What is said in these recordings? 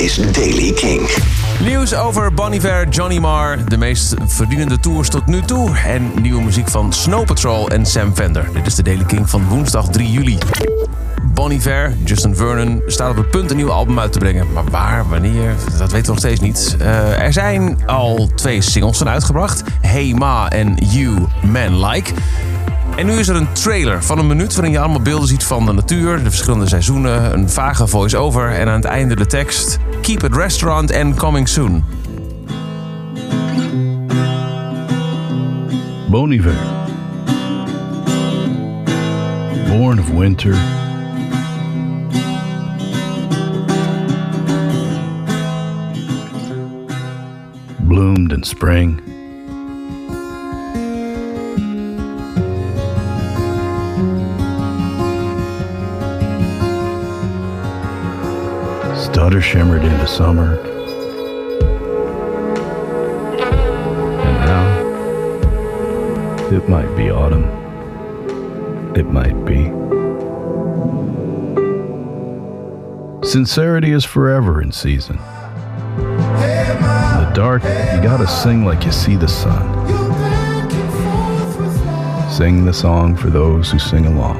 is Daily King. Nieuws over Bon Iver, Johnny Marr, de meest verdienende tours tot nu toe. En nieuwe muziek van Snow Patrol en Sam Fender. Dit is de Daily King van woensdag 3 juli. Bon Iver, Justin Vernon, staat op het punt een nieuw album uit te brengen. Maar waar, wanneer, dat weten we nog steeds niet. Uh, er zijn al twee singles van uitgebracht. Hey Ma en You Man Like. En nu is er een trailer van een minuut waarin je allemaal beelden ziet van de natuur, de verschillende seizoenen, een vage voice-over en aan het einde de tekst Keep it restaurant and coming soon. Bon Iver. Born of winter. Bloomed in spring. Stutter shimmered into summer. And now, it might be autumn. It might be. Sincerity is forever in season. In the dark, you gotta sing like you see the sun. Sing the song for those who sing along.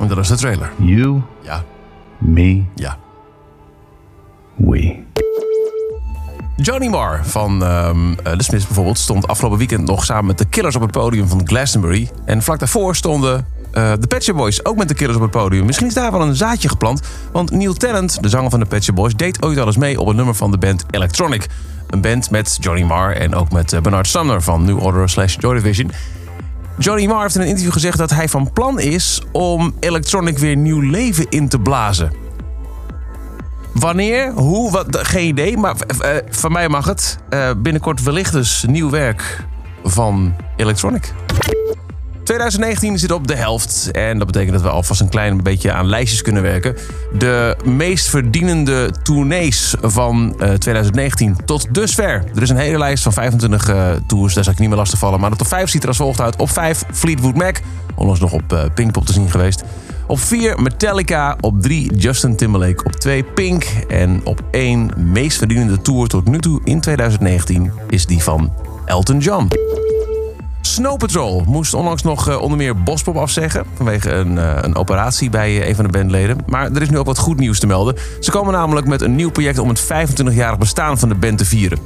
En dat is de trailer. You, Ja, me, ja. We. Johnny Marr van eh, The Smiths bijvoorbeeld stond afgelopen weekend nog samen met de Killers op het podium van Glastonbury. En vlak daarvoor stonden eh, de Shop Boys ook met de Killers op het podium. Misschien is daar wel een zaadje geplant, want Neil Tennant, de zanger van de Shop Boys, deed ooit al eens mee op een nummer van de band Electronic. Een band met Johnny Marr en ook met eh, Bernard Sumner van New Order slash Joy Division. Johnny Marr heeft in een interview gezegd dat hij van plan is om Electronic weer nieuw leven in te blazen. Wanneer, hoe, wat, geen idee. Maar eh, eh, van mij mag het. Eh, binnenkort wellicht dus nieuw werk van Electronic. 2019 zit op de helft. En dat betekent dat we alvast een klein beetje aan lijstjes kunnen werken. De meest verdienende tournees van eh, 2019 tot dusver. Er is een hele lijst van 25 eh, tours. Daar zal ik niet meer lastig vallen. Maar de top 5 ziet er als volgt uit. Op 5 Fleetwood Mac. Onlangs nog op Pinkpop te zien geweest. Op 4 Metallica. Op 3 Justin Timberlake. Op 2 Pink. En op 1 meest verdienende tour tot nu toe in 2019 is die van Elton John. Snow Patrol moest onlangs nog eh, onder meer Bospop afzeggen. Vanwege een, eh, een operatie bij eh, een van de bandleden. Maar er is nu ook wat goed nieuws te melden. Ze komen namelijk met een nieuw project om het 25-jarig bestaan van de band te vieren.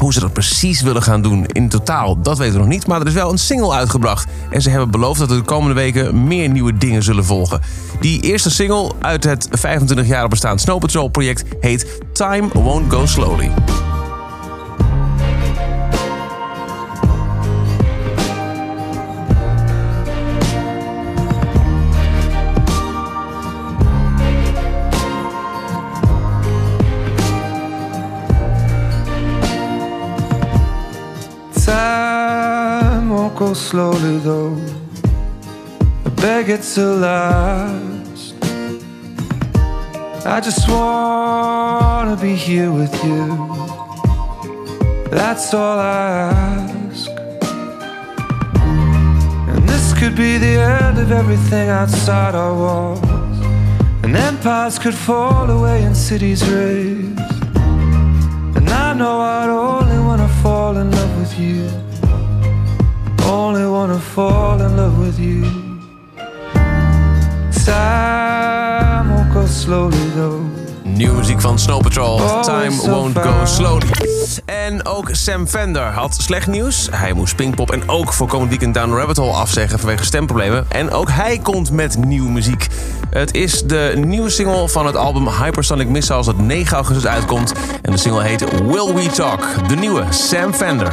Hoe ze dat precies willen gaan doen in totaal, dat weten we nog niet. Maar er is wel een single uitgebracht. En ze hebben beloofd dat er de komende weken meer nieuwe dingen zullen volgen. Die eerste single uit het 25-jarig bestaan Snow Patrol project heet Time Won't Go Slowly. Slowly though. I beg it to last. I just wanna be here with you. That's all I ask. And this could be the end of everything outside our walls. And empires could fall away and cities raise. And I know I'd only fall in love with you. Time won't go slowly though. Nieuwe muziek van Snow Patrol, Time Won't Go. Slowly. En ook Sam Fender had slecht nieuws. Hij moest Pinkpop en ook voor komend weekend Down Rabbit Hole afzeggen vanwege stemproblemen. En ook hij komt met nieuwe muziek. Het is de nieuwe single van het album Hypersonic Missiles dat 9 augustus uitkomt. En de single heet Will We Talk. De nieuwe Sam Fender.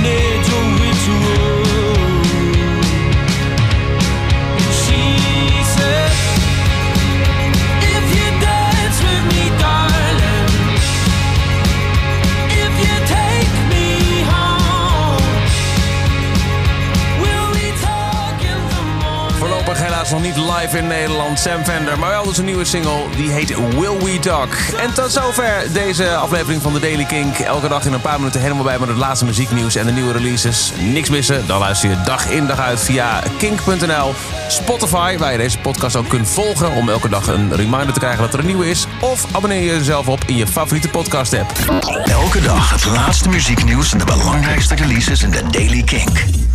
need a ritual nog niet live in Nederland. Sam Fender, maar wel dus een nieuwe single. Die heet Will We Talk. En tot zover deze aflevering van de Daily Kink. Elke dag in een paar minuten helemaal bij met het laatste muzieknieuws en de nieuwe releases. Niks missen, dan luister je dag in dag uit via kink.nl. Spotify, waar je deze podcast ook kunt volgen... om elke dag een reminder te krijgen dat er een nieuwe is. Of abonneer je jezelf op in je favoriete podcast app. Elke dag het laatste muzieknieuws en de belangrijkste releases in de Daily Kink.